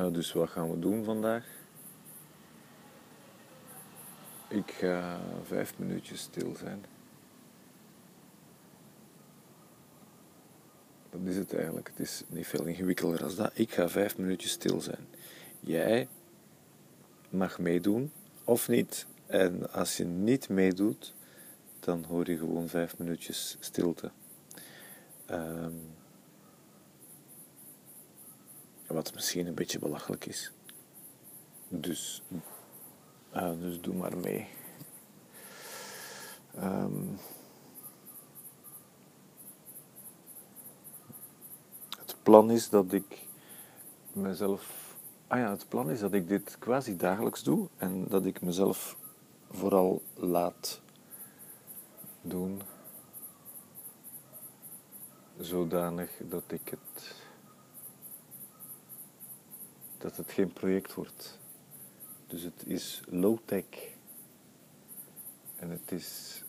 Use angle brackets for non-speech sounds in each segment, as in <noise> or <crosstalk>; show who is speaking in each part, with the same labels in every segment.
Speaker 1: Uh, dus wat gaan we doen vandaag? Ik ga vijf minuutjes stil zijn. Dat is het eigenlijk. Het is niet veel ingewikkelder dan dat. Ik ga vijf minuutjes stil zijn. Jij mag meedoen of niet. En als je niet meedoet, dan hoor je gewoon vijf minuutjes stilte. Um, wat misschien een beetje belachelijk is. Dus, dus doe maar mee. Um, het plan is dat ik mezelf. Ah ja, het plan is dat ik dit quasi dagelijks doe en dat ik mezelf vooral laat doen, zodanig dat ik het dat het geen project wordt. Dus het is low-tech. En het is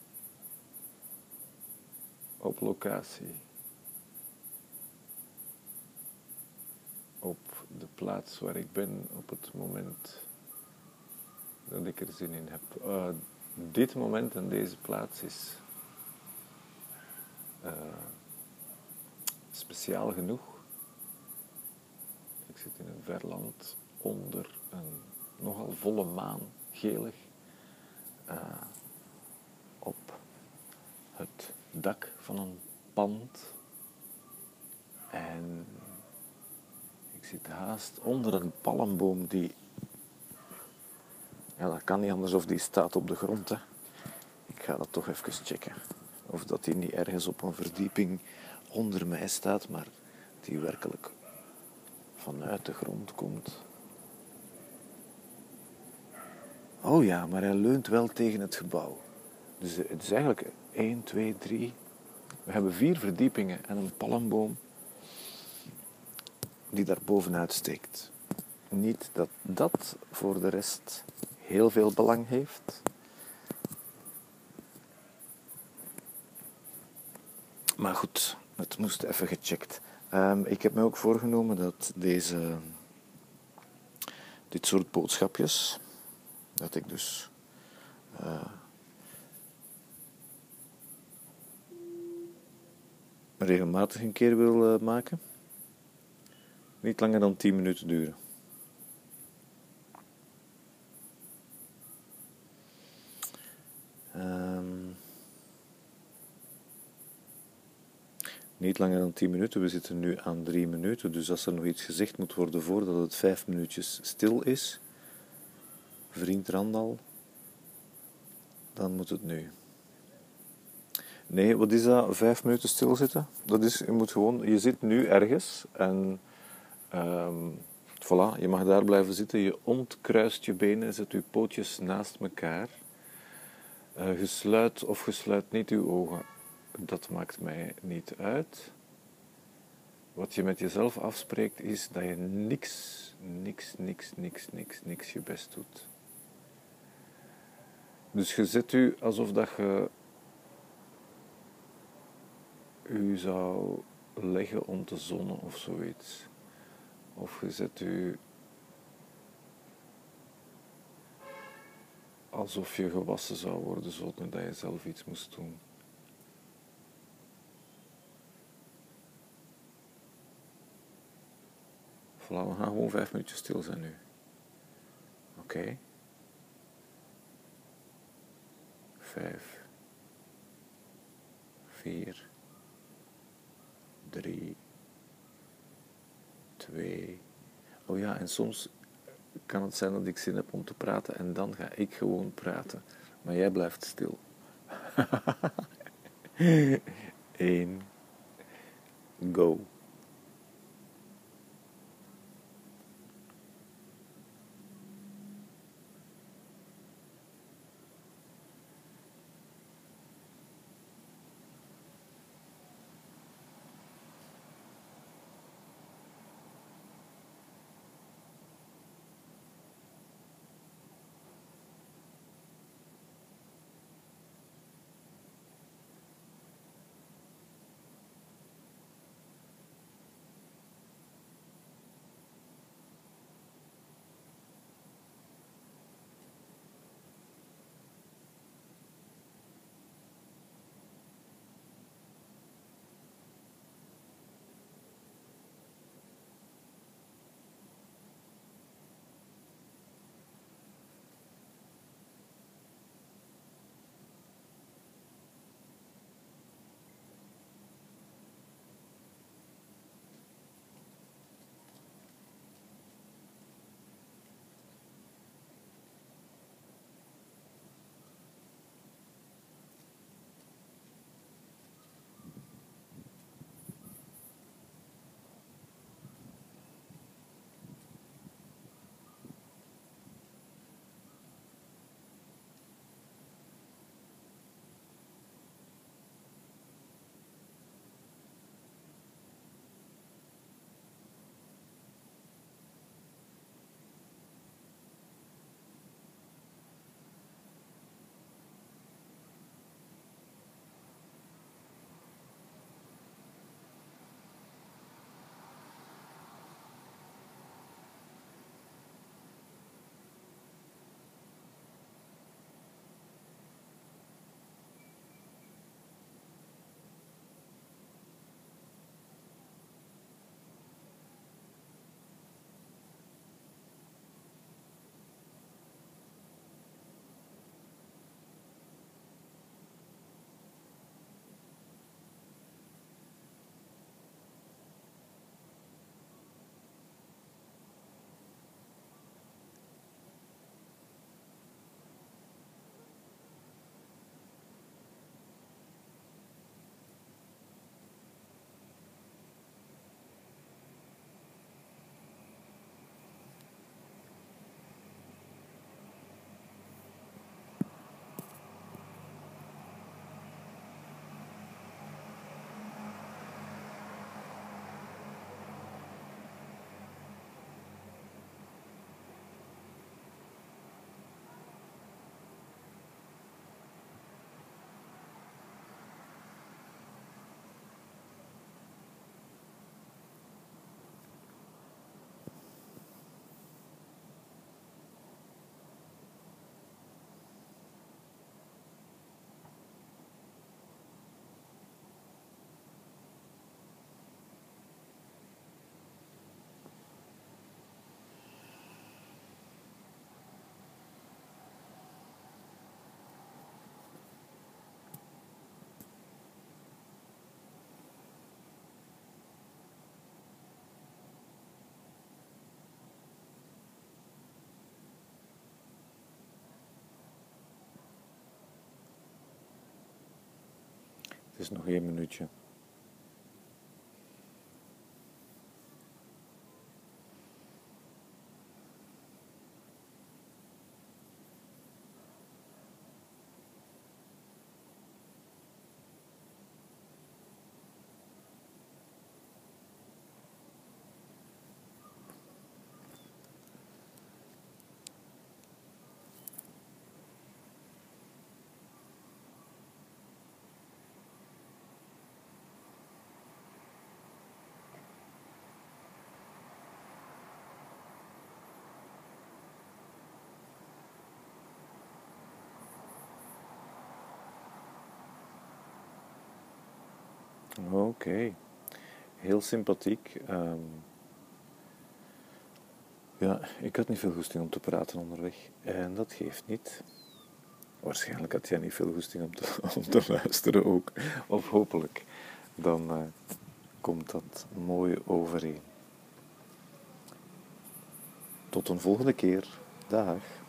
Speaker 1: op locatie. Op de plaats waar ik ben op het moment dat ik er zin in heb. Uh, dit moment en deze plaats is uh, speciaal genoeg zit in een verland onder een nogal volle maan, gelig, uh, op het dak van een pand. En ik zit haast onder een palmboom die. Ja, dat kan niet anders of die staat op de grond. Hè. Ik ga dat toch even checken. Of dat die niet ergens op een verdieping onder mij staat, maar die werkelijk vanuit de grond komt. Oh ja, maar hij leunt wel tegen het gebouw. Dus het is eigenlijk 1, 2, 3. We hebben vier verdiepingen en een palmboom die daar bovenuit steekt. Niet dat dat voor de rest heel veel belang heeft. Maar goed, het moest even gecheckt. Um, ik heb me ook voorgenomen dat deze, dit soort boodschapjes, dat ik dus uh, regelmatig een keer wil uh, maken. Niet langer dan 10 minuten duren. Um, niet langer dan 10 minuten. We zitten nu aan 3 minuten. Dus als er nog iets gezegd moet worden voordat het 5 minuutjes stil is, vriend Randal, dan moet het nu. Nee, wat is dat? 5 minuten stilzitten? Dat is, je moet gewoon, je zit nu ergens en um, voilà, je mag daar blijven zitten. Je ontkruist je benen, zet je pootjes naast elkaar. Uh, je sluit of je sluit niet je ogen dat maakt mij niet uit. Wat je met jezelf afspreekt is dat je niks, niks, niks, niks, niks, niks je best doet. Dus je zet u alsof dat je u zou leggen om te zonnen of zoiets. Of je zet u alsof je gewassen zou worden zonder dat je zelf iets moest doen. Voilà, we gaan gewoon vijf minuutjes stil zijn nu. Oké. Okay. Vijf. Vier. Drie. Twee. Oh ja, en soms kan het zijn dat ik zin heb om te praten en dan ga ik gewoon praten. Maar jij blijft stil. <laughs> Eén. Go. Is nog één minuutje. Oké, heel sympathiek. Ehm, ja, ik had niet veel goesting om te praten onderweg en dat geeft niet. Waarschijnlijk had jij niet veel goesting om te, <laughs> om te luisteren ook. Of hopelijk. Dan uh, komt dat mooi overeen. Tot een volgende keer. Dag.